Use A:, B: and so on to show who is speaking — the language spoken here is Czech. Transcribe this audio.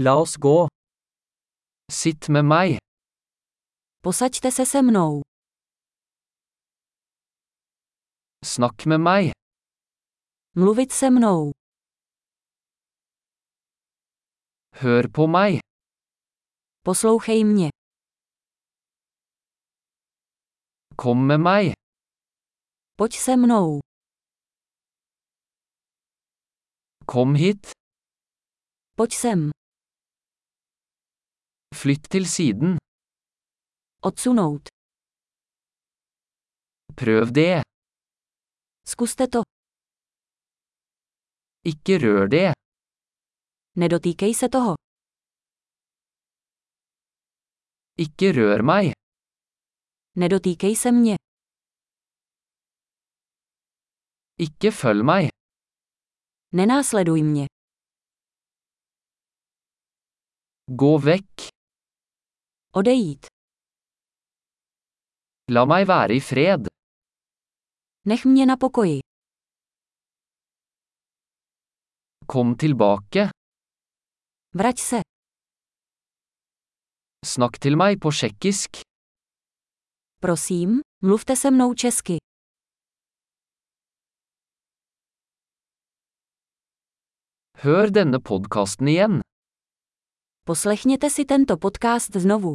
A: La oss gå. Sitt med meg.
B: Posaďte se se mnou.
A: Snakk med meg.
B: Mluvit se mnou.
A: Hør på meg.
B: Poslouchej mě.
A: Kom med meg.
B: Pojď se mnou.
A: Kom hit.
B: Pojď sem.
A: Flytt til siden.
B: Odsunout.
A: Prøv det.
B: Zkuste to.
A: Ikke rør det.
B: Nedotýkej se toho.
A: Ikke rør meg.
B: Nedotýkej se mě.
A: Ikke følg meg.
B: Nenásleduj mě.
A: Gå vekk.
B: Odejít.
A: La meg være i fred.
B: Nech mě na pokoji.
A: Kom tilbake.
B: Vrať se.
A: Snakk til meg på tsjekkisk.
B: Prosím, mluvte se mnou česky.
A: Hør denne podkasten igjen.
B: Poslechněte si tento podcast znovu.